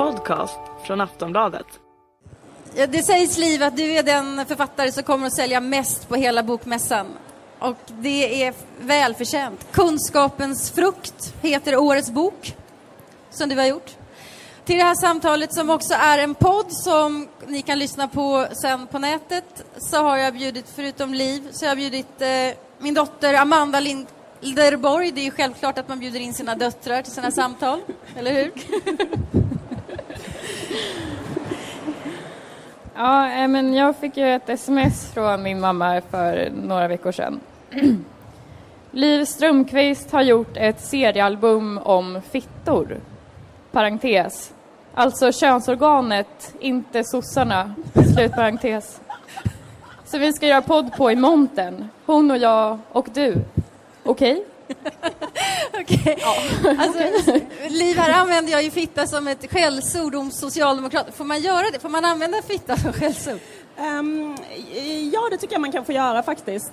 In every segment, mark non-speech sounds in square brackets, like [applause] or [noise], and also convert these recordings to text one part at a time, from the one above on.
podcast från Aftonbladet. Ja, det sägs Liv att du är den författare som kommer att sälja mest på hela bokmässan. Och det är välförtjänt. Kunskapens frukt heter årets bok som du har gjort. Till det här samtalet som också är en podd som ni kan lyssna på sen på nätet så har jag bjudit, förutom Liv, så har jag bjudit eh, min dotter Amanda Linderborg. Det är ju självklart att man bjuder in sina döttrar till sina samtal, eller hur? [laughs] Ja, eh, men jag fick ju ett sms från min mamma för några veckor sedan. [clears throat] Liv Strömquist har gjort ett seriealbum om fittor. Parentes. Alltså könsorganet, inte sossarna. Slutparentes. Så vi ska göra podd på i montern. Hon och jag och du. Okej? Okay? [laughs] Okej. Alltså, Liv, här använder jag ju fitta som ett skällsord om socialdemokrater. Får man göra det? Får man använda fitta som skällsord? Um, ja, det tycker jag man kan få göra faktiskt.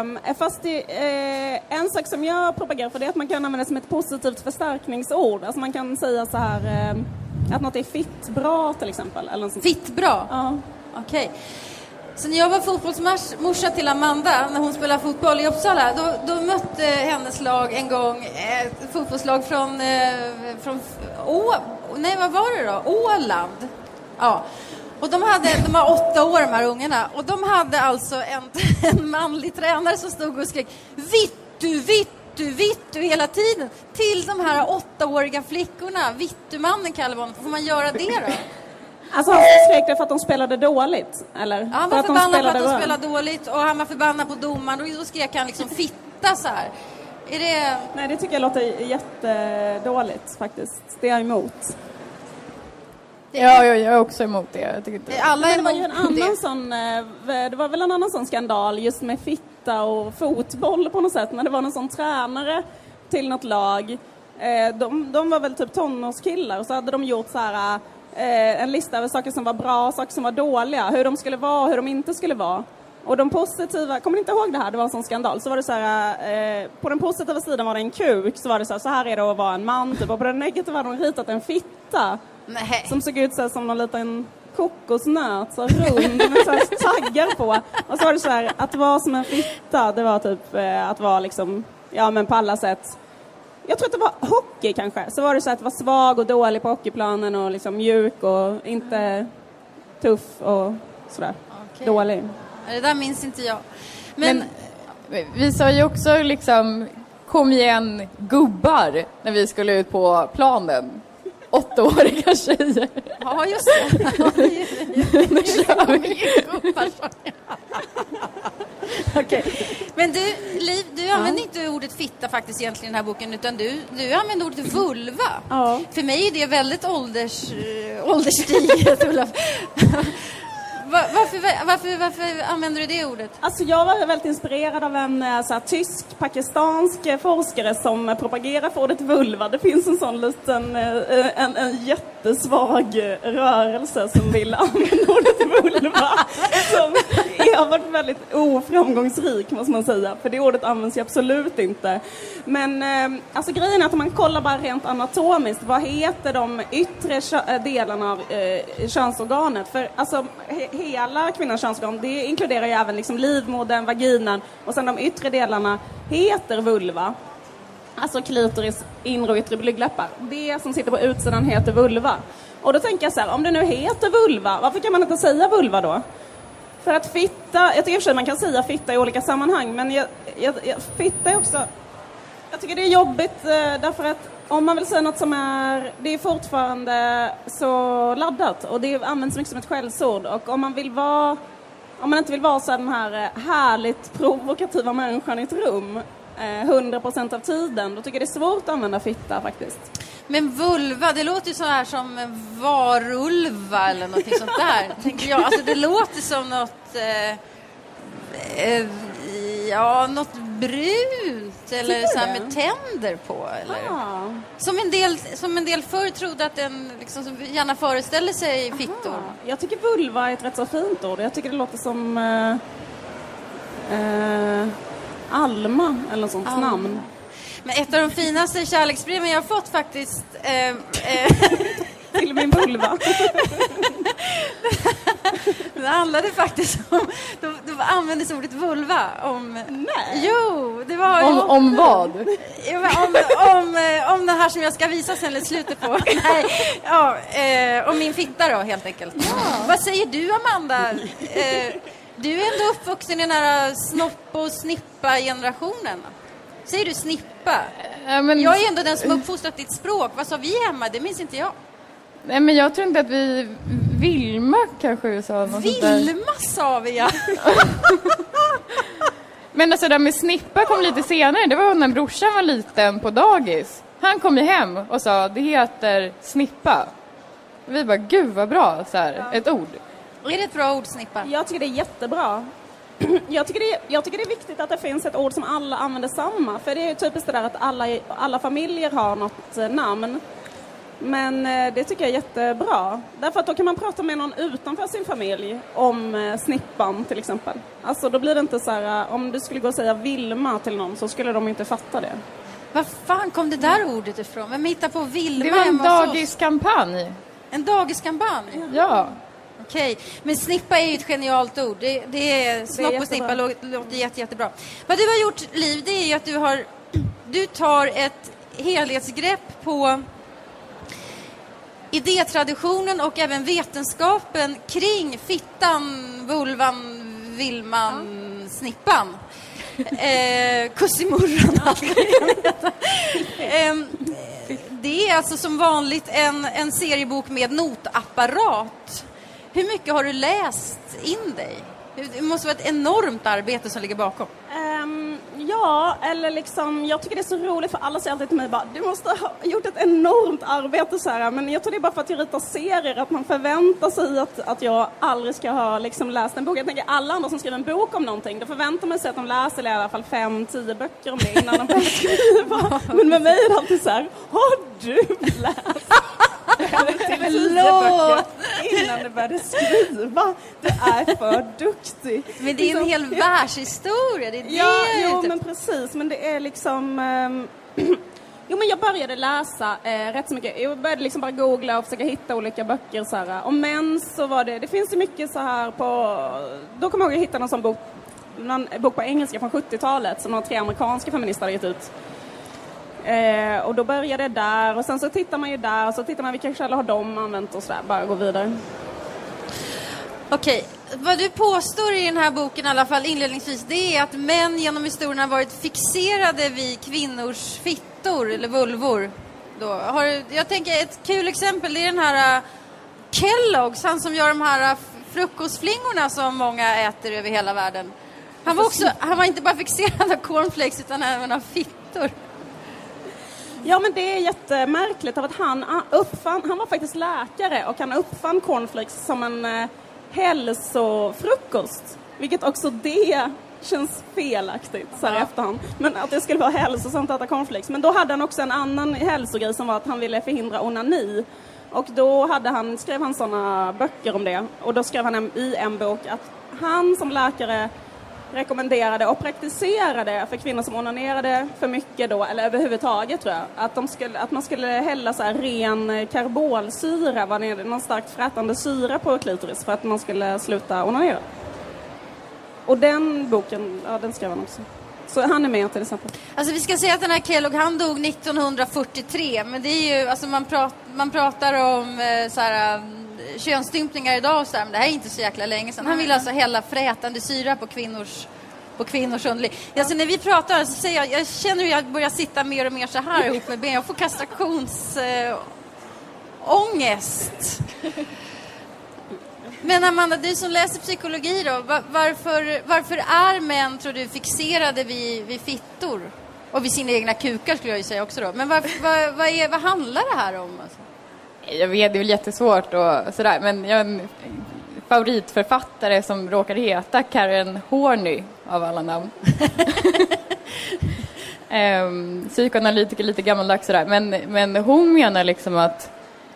Um, fast det, uh, en sak som jag propagerar för det är att man kan använda det som ett positivt förstärkningsord. Alltså man kan säga så här um, att något är fitt bra till exempel. Eller fitt bra? Ja. Okej. Okay. Så när jag var fotbollsmorsa till Amanda, när hon spelade fotboll i Uppsala, då, då mötte hennes lag en gång eh, ett fotbollslag från, eh, från Å, nej vad var det då? Åland. Ja. Och de, hade, de var åtta år de här ungarna och de hade alltså en, [laughs] en manlig tränare som stod och skrek Vittu, vittu, vittu hela tiden till de här åttaåriga flickorna. Vittumannen kallar man honom. Får man göra det då? Alltså han skrek det för att de spelade dåligt? Eller? Ja, han var förbannad för att de spelade dåligt och han var förbannad på domaren och då skrek han liksom fitta så här. Är det... Nej, det tycker jag låter jättedåligt faktiskt. Det är jag emot. Ja, jag är också emot det. Jag tycker inte... Alla är det var ju en annan det. sån, eh, det var väl en annan sån skandal just med fitta och fotboll på något sätt. När det var någon sån tränare till något lag. Eh, de, de var väl typ tonårskillar och så hade de gjort så här eh, en lista över saker som var bra och saker som var dåliga, hur de skulle vara och hur de inte skulle vara. Och de positiva, kommer ni inte ihåg det här? Det var en sån skandal. Så var det så här, eh, på den positiva sidan var det en kuk, så var det så här, så här är det att vara en man, typ. Och på den negativa hade de ritat en fitta. Nej. Som såg ut så här, som någon liten kokosnöt, så rund med så taggar på. Och så var det så här, att vara som en fitta, det var typ eh, att vara liksom, ja men på alla sätt jag tror att det var hockey kanske, så var det så att det var svag och dålig på hockeyplanen och liksom mjuk och inte tuff och sådär. Okay. Dålig. Det där minns inte jag. Men, Men vi sa ju också liksom kom igen gubbar när vi skulle ut på planen. Åttaåriga [laughs] tjejer. Ja, just det. [laughs] nu kör vi. [laughs] Okej. Men du, Liv, du använder inte ordet fitta faktiskt egentligen i den här boken, utan du, du använder ordet vulva. Ja. För mig är det väldigt ålders, ålderstiget, [laughs] [laughs] varför, varför, varför använder du det ordet? Alltså jag var väldigt inspirerad av en eh, här, tysk-pakistansk eh, forskare som propagerar för ordet vulva. Det finns en sån liten, eh, en, en jättesvag rörelse som vill använda ordet vulva. som har varit väldigt oframgångsrik måste man säga, för det ordet används ju absolut inte. Men eh, alltså grejen är att om man kollar bara rent anatomiskt, vad heter de yttre eh, delarna av eh, könsorganet? För alltså hela kvinnans könsorgan, det inkluderar ju även liksom livmodern, vaginan och sen de yttre delarna heter vulva. Alltså klitoris, inre och yttre blygdläppar. Det som sitter på utsidan heter vulva. Och då tänker jag så här, om det nu heter vulva, varför kan man inte säga vulva då? För att fitta, jag tycker i och för sig man kan säga fitta i olika sammanhang, men jag, jag, jag, fitta är också... Jag tycker det är jobbigt eh, därför att om man vill säga något som är, det är fortfarande så laddat och det används mycket som ett skällsord och om man vill vara, om man inte vill vara så den här eh, härligt provokativa människan i ett rum eh, 100% av tiden, då tycker jag det är svårt att använda fitta faktiskt. Men vulva, det låter ju så här som varulva eller någonting sånt där, [laughs] tänker jag. Alltså det låter som något, eh, eh, ja, något brunt eller så med tänder på. Eller? Ah. Som, en del, som en del förr trodde att den liksom, gärna föreställer sig fittor. Aha. Jag tycker vulva är ett rätt så fint ord. Jag tycker det låter som eh, eh, Alma eller något sånt Alma. namn. Men ett av de finaste kärleksbreven jag har fått faktiskt... Eh, eh, [laughs] Till min vulva. [laughs] Det handlade faktiskt om, då, då användes ordet vulva om... Nej. Jo, det var... Om, om vad? Ja, men om, om, eh, om det här som jag ska visa sen i slutet på. [laughs] Nej, ja, eh, om min fitta då helt enkelt. Vad säger du Amanda? Eh, du är ändå uppvuxen i den här snopp och snippa-generationen. Säger du snippa? Ja, men, Jag är ändå den som uppfostrat ditt språk. Vad sa vi hemma? Det minns inte jag. nej, men jag tror inte att vi... Vilma kanske sa något. Vilma sa vi ja. [laughs] Men alltså det där med snippa kom lite senare. Det var när brorsan var liten på dagis. Han kom ju hem och sa det heter snippa. Vi bara gud vad bra, så här, ett ord. Är det ett bra ord snippa? Jag tycker det är jättebra. [clears throat] Jag tycker, det är, jag tycker det är viktigt att det finns ett ord som alla använder samma. För det är ju typiskt det där att alla, alla familjer har något eh, namn. Men eh, det tycker jag är jättebra. Därför att då kan man prata med någon utanför sin familj om eh, snippan till exempel. Alltså då blir det inte så här, om du skulle gå och säga Vilma till någon så skulle de inte fatta det. Var fan kom det där ordet ifrån? Vem hittar på Vilma Det var en dagiskampanj. En dagiskampanj? Ja. Okej, men snippa är ju ett genialt ord. Det, det är, snopp och snippa lå- låter jätte, jättebra. Vad du har gjort, Liv, det är ju att du har... Du tar ett helhetsgrepp på idétraditionen och även vetenskapen kring fittan, vulvan, vilman, snippan. Eh, kussimurran, allt Det är alltså som vanligt en, en seriebok med notapparat. Hur mycket har du läst in dig? Det måste vara ett enormt arbete som ligger bakom. Ehm, ja, eller liksom, jag tycker det är så roligt för alla säger alltid till mig bara du måste ha gjort ett enormt arbete så här. Men jag tror det är bara för att jag ritar serier att man förväntar sig att, att jag aldrig ska ha liksom läst en bok. Jag tänker alla andra som skriver en bok om någonting, då förväntar man sig att de läser i alla fall fem, tio böcker om det innan de börjar skriva. [laughs] Men med mig är det alltid så här, har du läst? Förlåt! innan du började skriva. Du är för duktig. Men det är en hel världshistoria, det är det Ja, jag jo ute men precis, men det är liksom... ehm, [clears throat] jo men jag började läsa eh, rätt så mycket. Jag började liksom bara googla och försöka hitta olika böcker så här. Om män så var det, det finns ju mycket så här på... Då kommer jag ihåg att jag hittade någon sån bok, någon bok på engelska från 70-talet som några tre amerikanska feminister hade gett ut. Eh, och då börjar det där och sen så tittar man ju där och så tittar man vilka källor har de använt och sådär, bara gå vidare. Okej, vad du påstår i den här boken i alla fall inledningsvis, det är att män genom historien har varit fixerade vid kvinnors fittor eller vulvor. Då. Har, du- jag tänker ett kul exempel, det är den här uh, Kellogg's, han som gör de här uh, frukostflingorna som många äter över hela världen. Han var, också, han var inte bara fixerad av cornflakes utan även av fittor. Ja, men det är jättemärkligt av att han uppfann, han var faktiskt läkare och han uppfann cornflakes som en eh, hälsofrukost. Vilket också det känns felaktigt så här i efterhand. Men att det skulle vara hälsosamt att äta cornflakes. Men då hade han också en annan hälsogrej som var att han ville förhindra onani. Och då hade han, skrev han sådana böcker om det. Och då skrev han i en bok att han som läkare rekommenderade och praktiserade för kvinnor som onanerade för mycket då, eller överhuvudtaget tror jag, att, de skulle, att man skulle hälla så här ren karbolsyra, var det någon starkt frätande syra på klitoris för att man skulle sluta onanera. Och den boken, ja den skrev han också. Så han är med till exempel. Alltså vi ska säga att den här Kellogg, han dog 1943, men det är ju, alltså man, prat, man pratar om eh, så här, könsstympningar idag och så här, men det här är inte så jäkla länge sedan. Han ville alltså hälla frätande syra på kvinnors på kvinnors underliv. Alltså när vi pratar så säger jag, jag känner hur jag börjar sitta mer och mer så här ihop med ben. Jag får kastrationsångest. Eh, ångest. Men Amanda, du som läser psykologi då, va- varför, varför är män, tror du, fixerade vid, vid fittor? Och vid sina egna kukar skulle jag ju säga också då. Men vad, vad, vad, är, vad handlar det här om? Alltså? Jag vet, det är väl jättesvårt och sådär, men jag har en favoritförfattare som råkar heta Karen Horney av alla namn. [laughs] Ehm, psykoanalytiker, lite gammaldags sådär, men, men hon menar liksom att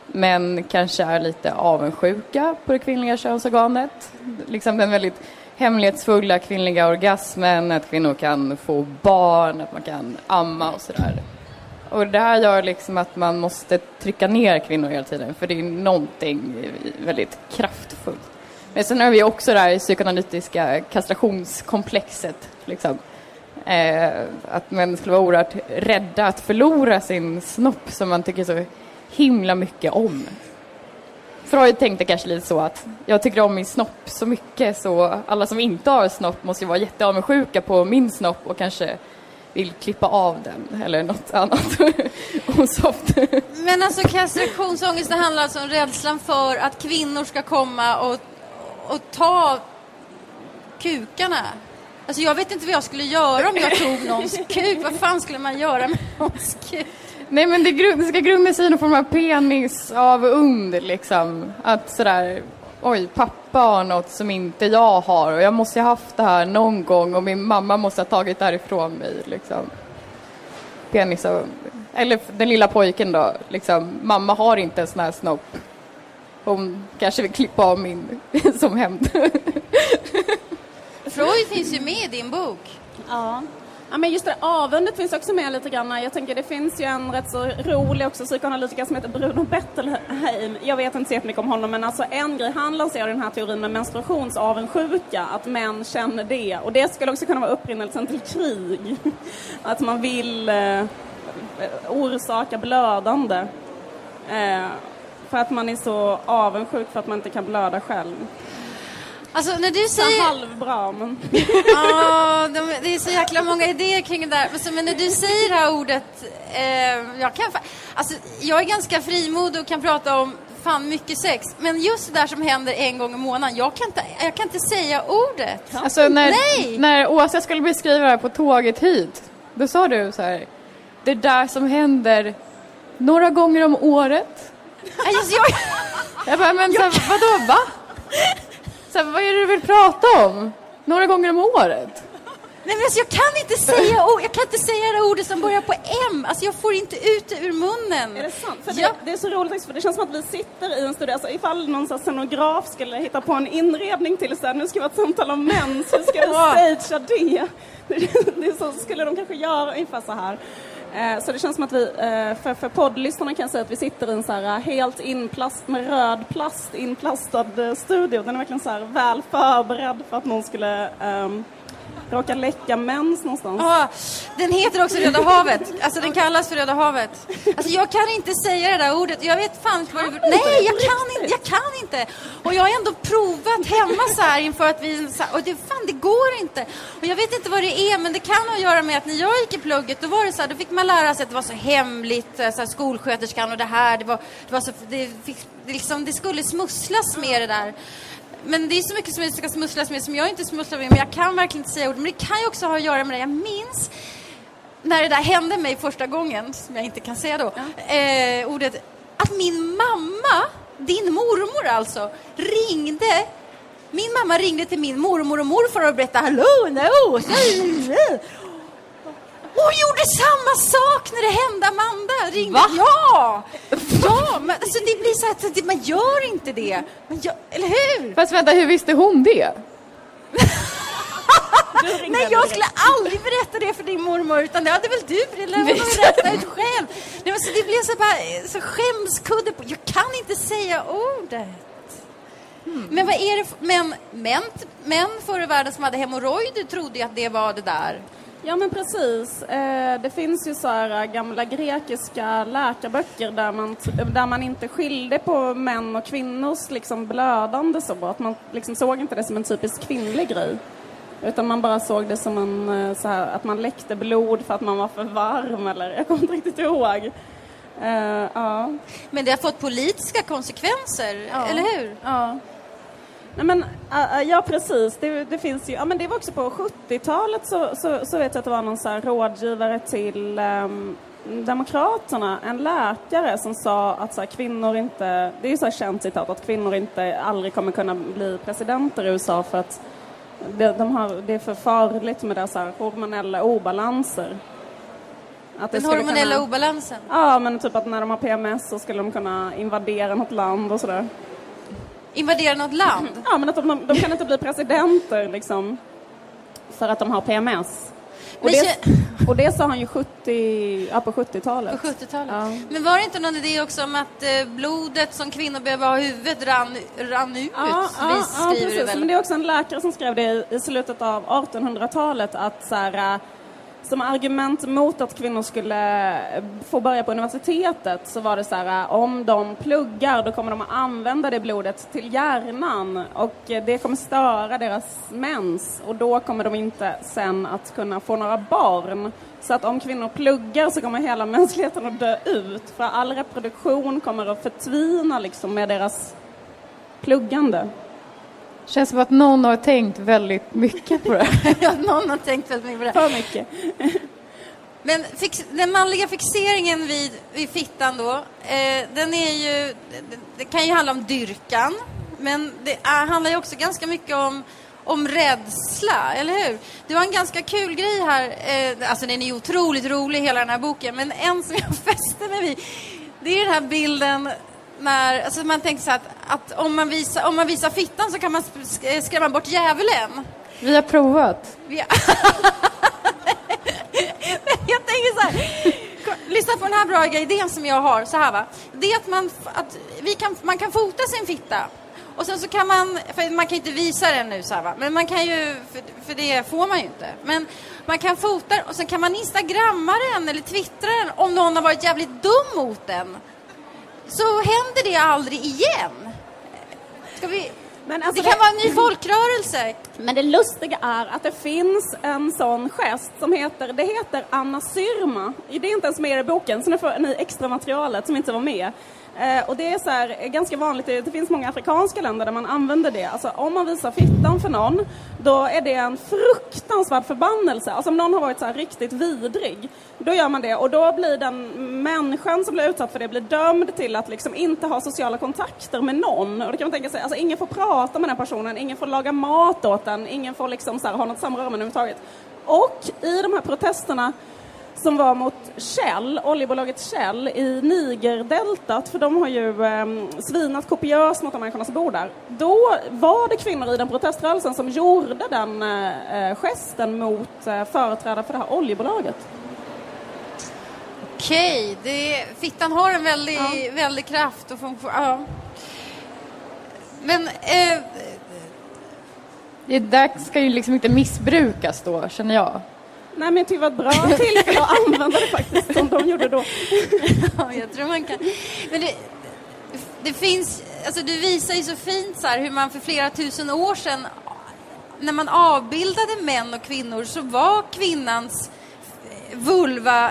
män kanske är lite avundsjuka på det kvinnliga könsorganet. Liksom den väldigt hemlighetsfulla kvinnliga orgasmen, att kvinnor kan få barn, att man kan amma och sådär. Och det här gör liksom att man måste trycka ner kvinnor hela tiden för det är någonting väldigt kraftfullt. Men sen har vi också det här psykoanalytiska kastrationskomplexet. Liksom. Eh, att män skulle vara oerhört rädda att förlora sin snopp som man tycker så himla mycket om. Freud tänkte kanske lite så att jag tycker om min snopp så mycket så alla som inte har snopp måste ju vara jätteavundsjuka på min snopp och kanske vill klippa av den eller något annat [laughs] osoft. Men alltså kastrationsångest, det handlar alltså om rädslan för att kvinnor ska komma och, och ta kukarna. Alltså jag vet inte vad jag skulle göra om jag tog någons kuk. Vad fan skulle man göra med någons kuk? Nej men det, det ska grunda sig i någon form av penisavund liksom. Att sådär, oj pappa har något som inte jag har och jag måste ha haft det här någon gång och min mamma måste ha tagit det här ifrån mig liksom. Penisavund. Eller den lilla pojken då, liksom, mamma har inte en sån här snopp. Hon kanske vill klippa av min [laughs] som hämnd. Freud finns ju med i din bok. Ja. Ja, men just det, avundet finns också med lite grann. Jag tänker det finns ju en rätt så rolig också psykoanalytiker som heter Bruno Bettelheim. Jag vet inte så mycket om honom men alltså en grej han lanserar den här teorin med menstruationsavundsjuka, att män känner det. Och det skulle också kunna vara upprinnelsen till krig. [laughs] Att man vill eh, orsaka blödande. Eh, för att man är så avundsjuk för att man inte kan blöda själv. Alltså när du säger... halvbra men... [laughs] Ja, de, det är så jäkla många idéer kring det där. Men, så, men när du säger det här ordet, eh, jag kan fa- Alltså, jag är ganska frimodig och kan prata om fan mycket sex. Men just det där som händer en gång i månaden, jag kan inte, jag kan inte säga ordet. Alltså när, Nej! när Åsa skulle beskriva det här på tåget hit, då sa du så här, det där som händer några gånger om året. Alltså, jag, Jag bara, men så här, vadå, va? [laughs] Så här, vad är det du vill prata om? Några gånger om året? nej, men alltså, jag kan inte säga ord, jag kan inte säga det ordet som börjar på M. Alltså jag får inte ut det ur munnen. Är det sant? För Ja. det, det är så roligt också, för det känns som att vi sitter i en studio, alltså ifall någon så scenograf skulle hitta på en inredning till så här, nu ska vi ha ett samtal om män, så ska vi [laughs] stagea det. [laughs] det är så skulle de kanske göra ungefär så här. Eh, Så det känns som att vi, eh, för, för poddlyssnarna kan jag säga att vi sitter i en så här eh, helt inplast med röd plast inplastad eh, studio. Den är verkligen så här väl förberedd för att någon skulle ehm, råka läcka mens någonstans. Ja, den heter också Röda havet. Alltså den kallas för Röda havet. Alltså jag kan inte säga det där ordet. Jag vet fan vad det Nej, jag kan inte. Jag kan inte. Och jag har ändå provat hemma så här inför att vi... Och det, fan, det går inte. Och jag vet inte vad det är, men det kan ha att göra med att när jag gick i plugget, då var det så här, då fick man lära sig att det var så hemligt, så här, skolsköterskan och det här, det var, det var så... Det, fick, det, liksom, det skulle smusslas med det där. Men det är så mycket som ska smusslas med som jag inte smusslar med, men jag kan verkligen inte säga ord. Men det kan ju också ha att göra med det. Jag minns när det där hände mig första gången, som jag inte kan säga då, eh, ordet, att min mamma, din mormor alltså, ringde min mamma ringde till min mormor och morfar och berättade Hallå, no, hon gjorde samma sak när det hände Amanda. Ringde. Va? Ja! Ja, men alltså det blir så att man gör inte det. Men jag, eller hur? Fast vänta, hur visste hon det? Nej, jag skulle aldrig berätta det för din mormor, utan det hade väl du eller hon berätta ut själv. Nej, men så det blev så bara så skämskudde på. Jag kan inte säga ordet. Men vad är det för, men män, män förr i världen som hade hemorrojder trodde ju att det var det där. Ja men precis. Eh, det finns ju så här eh, gamla grekiska läkarböcker där man, där man inte skilde på män och kvinnors liksom blödande så. Att man liksom såg inte det som en typisk kvinnlig grej. Utan man bara såg det som en, eh, så här, att man läckte blod för att man var för varm eller jag kommer inte riktigt ihåg. Eh, ja. Men det har fått politiska konsekvenser, Ja. eller hur? Ja. Nej, men, äh, äh, ja, precis. Det, det finns ju, ja, men det var också på 70-talet så, så, så vet jag att det var någon så här rådgivare till ehm, Demokraterna, en läkare som sa att så här, kvinnor inte, det är ju så här känt citat, att kvinnor inte aldrig kommer kunna bli presidenter i USA för att det, de har, det är för farligt med deras här, hormonella obalanser. Att Den hormonella kunna- obalansen. Ja, men typ att när de har PMS så skulle de kunna invadera något land och sådär. Invadera något land. Ja, men att de, de kan inte bli presidenter liksom för att de har PMS. Men det, och det sa han ju 70, ja, på 70-talet. På 70-talet. Ja. Men var det inte någon idé också om att eh, blodet som kvinnor behöver ha i huvudet rann, rann ut? Ja, ja, ja, det precis. väl? Men det är också en läkare som skrev det i, i slutet av 1800-talet att så här, äh, som argument mot att kvinnor skulle eh, få börja på universitetet så var det så här, eh, om de pluggar då kommer de att använda det blodet till hjärnan och eh, det kommer störa deras mens och då kommer de inte sen att kunna få några barn. Så att om kvinnor pluggar så kommer hela [laughs] mänskligheten att dö ut för all reproduktion kommer att förtvina liksom med deras pluggande. Känns som att någon har tänkt väldigt mycket på det [laughs] ja, någon har tänkt väldigt mycket på det. För mycket. [laughs] Men fix, den manliga fixeringen vid, vid fittan då, eh, den är ju, det, det kan ju handla om dyrkan, men det är, handlar ju också ganska mycket om, om rädsla, eller hur? Du har en ganska kul grej här, eh, alltså den är ju otroligt rolig hela den här boken, men en som jag [laughs] fäste mig vid, det är den här bilden när, alltså man tänker så att, att om, man visar, om man visar fittan så kan man sk- skrämma bort djävulen. Vi har provat. Vi- [laughs] jag tänker så här. Lyssna på den här bra idén som jag har. Så här va. Det är att man, att vi kan, man kan fota sin fitta. Och sen så kan man, för man kan inte visa den nu så här va. Men man kan ju, för, för det får man ju inte. Men man kan fota och sen kan man instagramma den eller twittra den om någon har varit jävligt dum mot den. Så händer det aldrig igen. Ska vi... Alltså det kan vara en ny folkrörelse. Men det lustiga är att det finns en sån gest som heter, det heter Anna Syrma. Det är inte ens med i boken, så nu får ni extra materialet som inte var med. Eh, och det är så här, eh, ganska vanligt, det det finns många afrikanska länder där man använder det. Alltså om man visar fittan för någon, då är det en fruktansvärd förbannelse. Alltså om någon har varit så här riktigt vidrig, då gör man det. Och då blir den människan som blir utsatt för det blir dömd till att liksom inte ha sociala kontakter med någon. Och det kan man tänka sig, alltså ingen får prata med den personen, ingen får laga mat åt den, ingen får liksom så här, ha något samröre med den överhuvudtaget. Och i de här protesterna som var mot Shell, oljebolaget Shell i Nigerdeltat, för de har ju eh, svinat kopiöst mot de människorna som bor där. Då var det kvinnor i den proteströrelsen som gjorde den eh, gesten mot eh, företrädare för det här oljebolaget. Okej, det, fittan har en väldig, väldig kraft och funktion. Ja. Men eh, Det där ska ju liksom inte missbrukas då, känner jag. Nej men jag tycker det var ett bra tillfälle att använda det faktiskt, som de gjorde då. [laughs] ja, jag tror man kan. Men det, det finns, alltså du visar ju så fint så här hur man för flera tusen år sedan när man avbildade män och kvinnor så var kvinnans vulva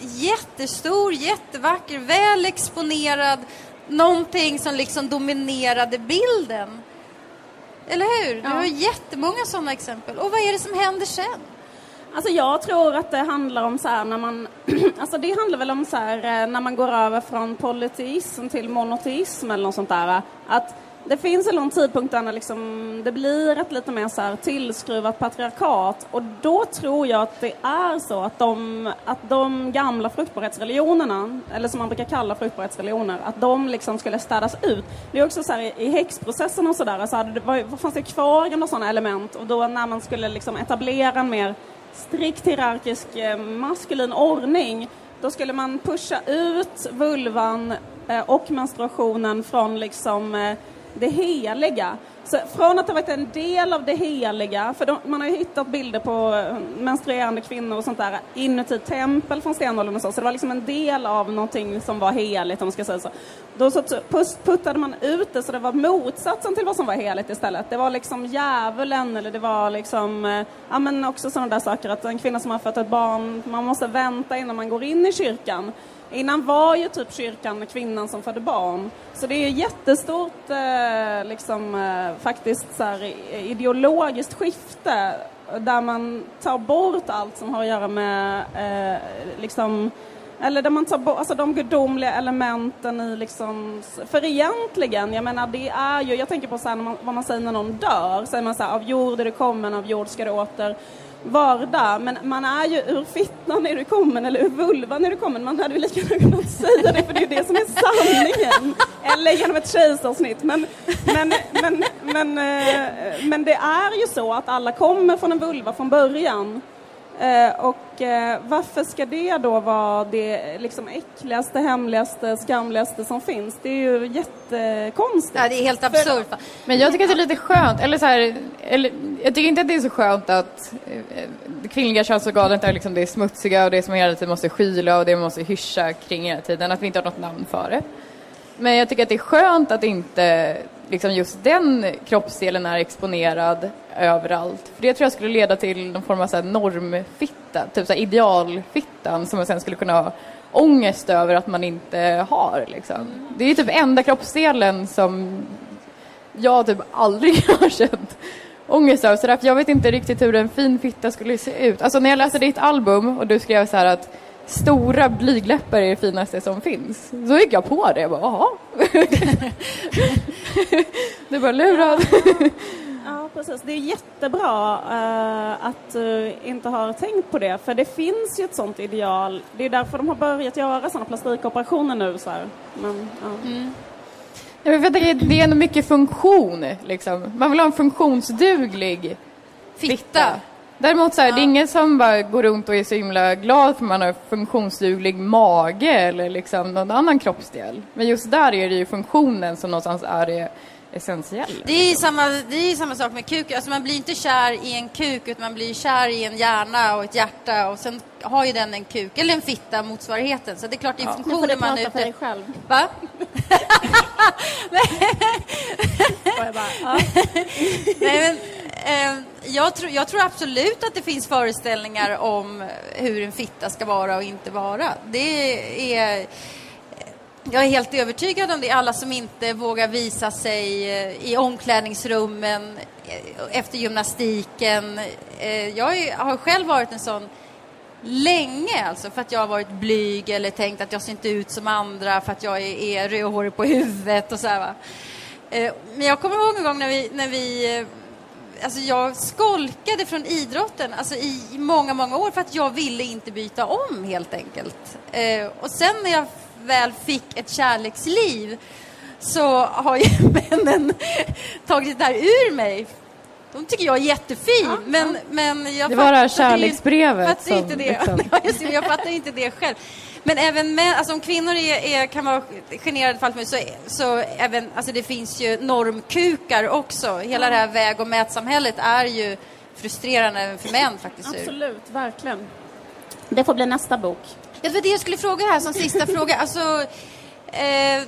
jättestor, jättevacker, väl exponerad, någonting som liksom dominerade bilden. Eller hur? Du Ja. har jättemånga sådana exempel. Och vad är det som händer sen? Alltså jag tror att det handlar om så här när man, [clears throat] alltså det handlar väl om så här eh, när man går över från polyteism till monoteism eller något sånt där. Att det finns en lång tidpunkt där liksom det blir ett lite mer så här tillskruvat patriarkat och då tror jag att det är så att de, att de gamla fruktbarhetsreligionerna, eller som man brukar kalla fruktbarhetsreligioner, att de liksom skulle städas ut. Det är också så här i, häxprocessen och sådär, så hade det var, vad fanns det kvar gamla sådana element och då när man skulle liksom etablera en mer strikt hierarkisk eh, maskulin ordning. Då skulle man pusha ut vulvan eh, och menstruationen från liksom eh, det heliga. Så från att ha varit en del av det heliga, för de, man har ju hittat bilder på eh, menstruerande kvinnor och sånt där inuti tempel från stenåldern och så, så det var liksom en del av någonting som var heligt om man ska säga så. Då så puttade man ut det så det var motsatsen till vad som var heligt istället. Det var liksom djävulen eller det var liksom, eh, ja men också sådana där saker att en kvinna som har fött ett barn, man måste vänta innan man går in i kyrkan. Innan var ju typ kyrkan kvinnan som födde barn. Så det är ju jättestort eh, liksom, eh, faktiskt så här, ideologiskt skifte där man tar bort allt som har att göra med eh, liksom eller där man tar bort alltså de gudomliga elementen i liksom, för egentligen, jag menar det är ju, jag tänker på så här, när man, vad man säger när någon dör, säger man så här, av jord är du kommen, av jord ska du åter vardag, men man är ju ur fittan är du kommen eller ur vulvan är du kommen, man hade ju lika gärna kunnat säga det för det är ju det som är sanningen. Eller genom ett kejsarsnitt. Men, men, men, men, eh, men det är ju så att alla kommer från en vulva från början. Eh, och eh, varför ska det då vara det liksom äckligaste, hemligaste, skamligaste som finns? Det är ju jättekonstigt. Ja, det är helt absurt. Men jag tycker att det är lite skönt, eller så här, eller, jag tycker inte att det är så skönt att eh, det kvinnliga könsorganet är liksom det smutsiga och det som hela tiden måste skyla och det man måste hyscha kring hela tiden, att vi inte har något namn för det. Men jag tycker att det är skönt att inte liksom just den kroppsdelen är exponerad överallt. För det tror jag skulle leda till någon form av så här normfitta, typ så här idealfittan som man sen skulle kunna ha ångest över att man inte har. Liksom. Det är typ enda kroppsdelen som jag typ aldrig [laughs] har känt ångest över. Så därför jag vet inte riktigt hur en fin fitta skulle se ut. Alltså när jag läste ditt album och du skrev så här att stora blygläppar är det finaste som finns. Så gick jag på det. Jag bara, jaha. [laughs] det var lurad. Ja, precis. Det är jättebra uh, att du inte har tänkt på det, för det finns ju ett sånt ideal. Det är därför de har börjat göra sådana plastikoperationer nu. Så. Men, ja. mm. Jag vet, det är ändå mycket funktion. Liksom. Man vill ha en funktionsduglig fitta. fitta. Däremot så här, ja. det är ingen som bara går runt och är så himla glad för man har funktionsduglig mage eller liksom någon annan kroppsdel. Men just där är det ju funktionen som någonstans är det essentiella. Det är samma, det är samma sak med kuk. Alltså man blir inte kär i en kuk utan man blir kär i en hjärna och ett hjärta och sen har ju den en kuk eller en fitta motsvarigheten. Så det är klart det är ja. funktionen man är ute... för dig själv. Va? [laughs] [laughs] Nej men eh, jag, tror, jag tror absolut att det finns föreställningar om hur en fitta ska vara och inte vara. Det är... Jag är helt övertygad om det. Alla som inte vågar visa sig eh, i omklädningsrummen eh, efter gymnastiken. Eh, jag har själv varit en sån länge, alltså, för att jag har varit blyg eller tänkt att jag ser inte ut som andra för att jag är, är rödhårig på huvudet och så här, va. Men jag kommer ihåg en gång när vi, när vi alltså jag skolkade från idrotten alltså i många, många år för att jag ville inte byta om helt enkelt. Eh, och sen när jag väl fick ett kärleksliv så har ju [laughs] männen tagit det där ur mig. De tycker jag är jättefin, ja, men, ja. men jag Det var det här kärleksbrevet. Fattar som, inte det. Liksom. [laughs] jag fattar inte det själv. Men även män, alltså om kvinnor är, är, kan vara generade för så, så även, alltså det finns ju normkukar också. Hela ja. det här väg och mätsamhället är ju frustrerande även för män faktiskt. Absolut, verkligen. Det får bli nästa bok. Det var det jag skulle fråga här som sista [laughs] fråga. Alltså, eh,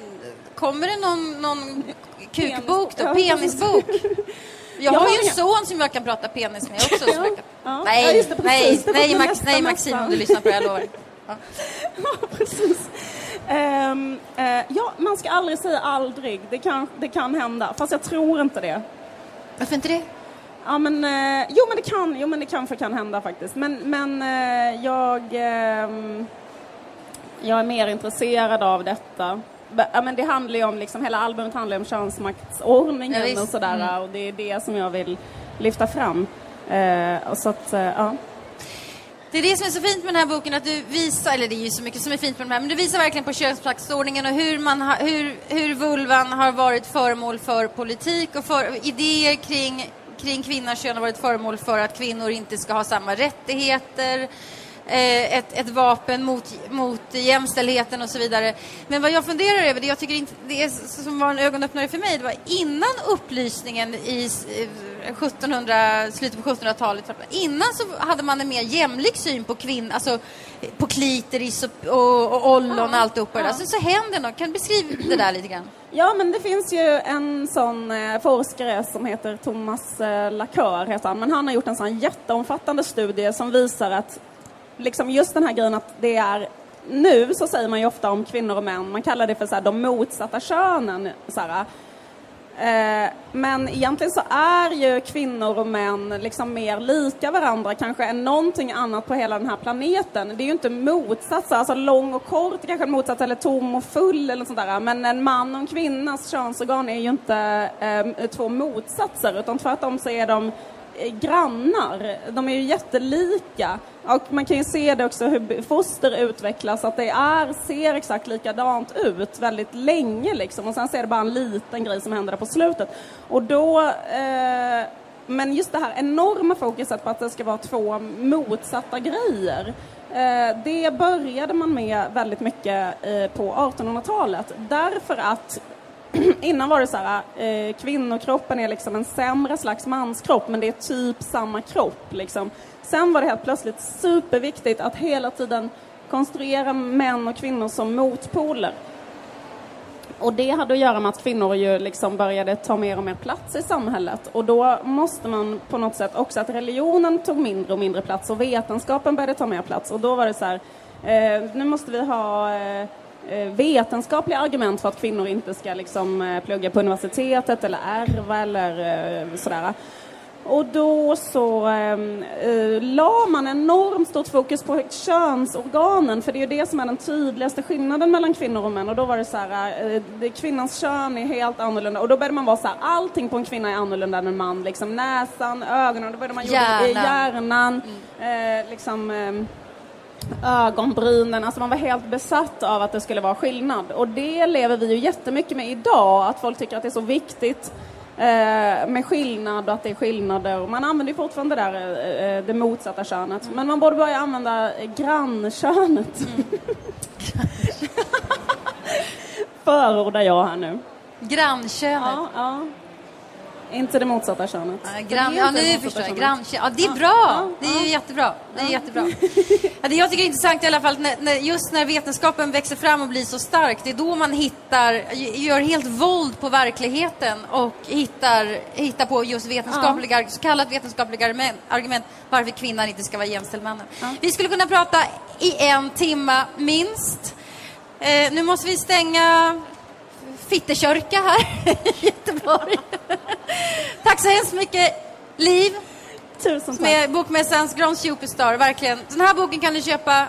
kommer det någon, någon kukbok då? Penisbok? [laughs] Jag har ju en son som jag kan prata penis med också. Ja. Ja. Nej, ja, det, nej, nej, Max, nej Maxim om du lyssnar på det, jag lovar. [laughs] Ja, precis. Um, uh, ja, man ska aldrig säga aldrig. Det kan, det kan hända, fast jag tror inte det. Varför inte det? Ja, men, uh, jo, men det kan, jo, men det kan, för kan hända faktiskt. Men, men uh, jag, uh, jag är mer intresserad av detta. Ja, men det handlar ju om, liksom, hela albumet handlar om könsmaktsordningen ja, och sådär. Mm. Och det är det som jag vill lyfta fram. och så att, ja. Det är det som är så fint med den här boken, att du visar, eller det är ju så mycket som är fint med den här, men du visar verkligen på könsmaktsordningen och hur, man ha, hur, hur vulvan har varit föremål för politik och för idéer kring, kring kvinnans kön har varit föremål för att kvinnor inte ska ha samma rättigheter, eh, ett, ett vapen mot, mot jämställdheten och så vidare. Men vad jag funderar över, det jag tycker inte, det är, som var en ögonöppnare för mig, det var innan upplysningen i 1700, slutet på 1700-talet. Innan så hade man en mer jämlik syn på kvinnor, alltså på klitoris och, och, och ollon och alltihopa. Ja. Alltså, så händer något. Kan du beskriva det där lite grann? Ja, men det finns ju en sån eh, forskare som heter Thomas eh, Lacour, heter han. Men han har gjort en sån jätteomfattande studie som visar att liksom just den här grejen att det är nu så säger man ju ofta om kvinnor och män, man kallar det för så här, de motsatta könen. Så här, Eh, men egentligen så är ju kvinnor och män liksom mer lika varandra kanske än någonting annat på hela den här planeten. Det är ju inte motsatser, alltså lång och kort kanske en motsats eller tom och full eller sånt där. Men en man och en kvinnas könsorgan är ju inte eh, två motsatser utan tvärtom så är de Eh, grannar. De är ju jättelika. Och man kan ju se det också hur foster utvecklas, att det är, ser exakt likadant ut väldigt länge liksom. Och sen ser det bara en liten grej som händer där på slutet. Och då eh, men just det här enorma fokuset på att det ska vara två motsatta grejer. Eh, det började man med väldigt mycket eh, på 1800-talet därför att [clears throat] innan var det så här, eh, kvinnokroppen är liksom en sämre slags manskropp men det är typ samma kropp liksom. Sen var det helt plötsligt superviktigt att hela tiden konstruera män och kvinnor som motpoler. Och det hade att göra med att kvinnor ju liksom började ta mer och mer plats i samhället. Och då måste man på något sätt också att religionen tog mindre och mindre plats och vetenskapen började ta mer plats. Och då var det så här, eh, nu måste vi ha eh, vetenskapliga argument för att kvinnor inte ska liksom, eh, plugga på universitetet eller ärva eller eh, sådär. Och då så ehm, eh, la man enormt stort fokus på könsorganen för det är ju det som är den tydligaste skillnaden mellan kvinnor och män. Och då var det så här, eh, kvinnans kön är helt annorlunda och då började man vara så här, allting på en kvinna är annorlunda än en man. Liksom näsan, ögonen, då började man gjorde, hjärnan mm. eh, liksom eh, ögonbrynen, alltså man var helt besatt av att det skulle vara skillnad. Och det lever vi ju jättemycket med idag, att folk tycker att det är så viktigt Eh, med skillnad och att det är skillnader. Man använder ju fortfarande det, där, eh, det motsatta könet. Mm. Men man borde börja använda grannkönet. Mm. [laughs] Förordar jag här nu. Grannkönet? Ja, ja. Inte det motsatta könet. Ja, grann, ja, nu förstår jag. Grannkön. Ja, det är bra. Det är jättebra. Det är jättebra. [laughs] Ja, det jag tycker är intressant i alla fall, när, när, just när vetenskapen växer fram och blir så stark, det är då man hittar, gör helt våld på verkligheten och hittar, hittar på just vetenskapliga, så kallat vetenskapliga argument, argument varför kvinnan inte ska vara jämställd mannen. Vi skulle kunna prata i en timme minst. Eh, nu måste vi stänga Fittekörka här [laughs] i Göteborg. tack så hemskt mycket, Liv. Tusen tack. Med Bokmässans Grand Superstar, verkligen. Den här boken kan du köpa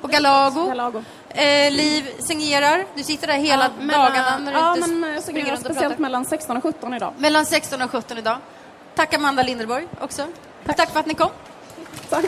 på Galago. Galago. Eh, Liv signerar. Du sitter där hela ja, mellan, dagarna när du ja, inte men jag signerar speciellt mellan 16 och 17 idag. Mellan 16 och 17 idag. Tack Amanda Linderborg också. Tack, tack för att ni kom. Tack.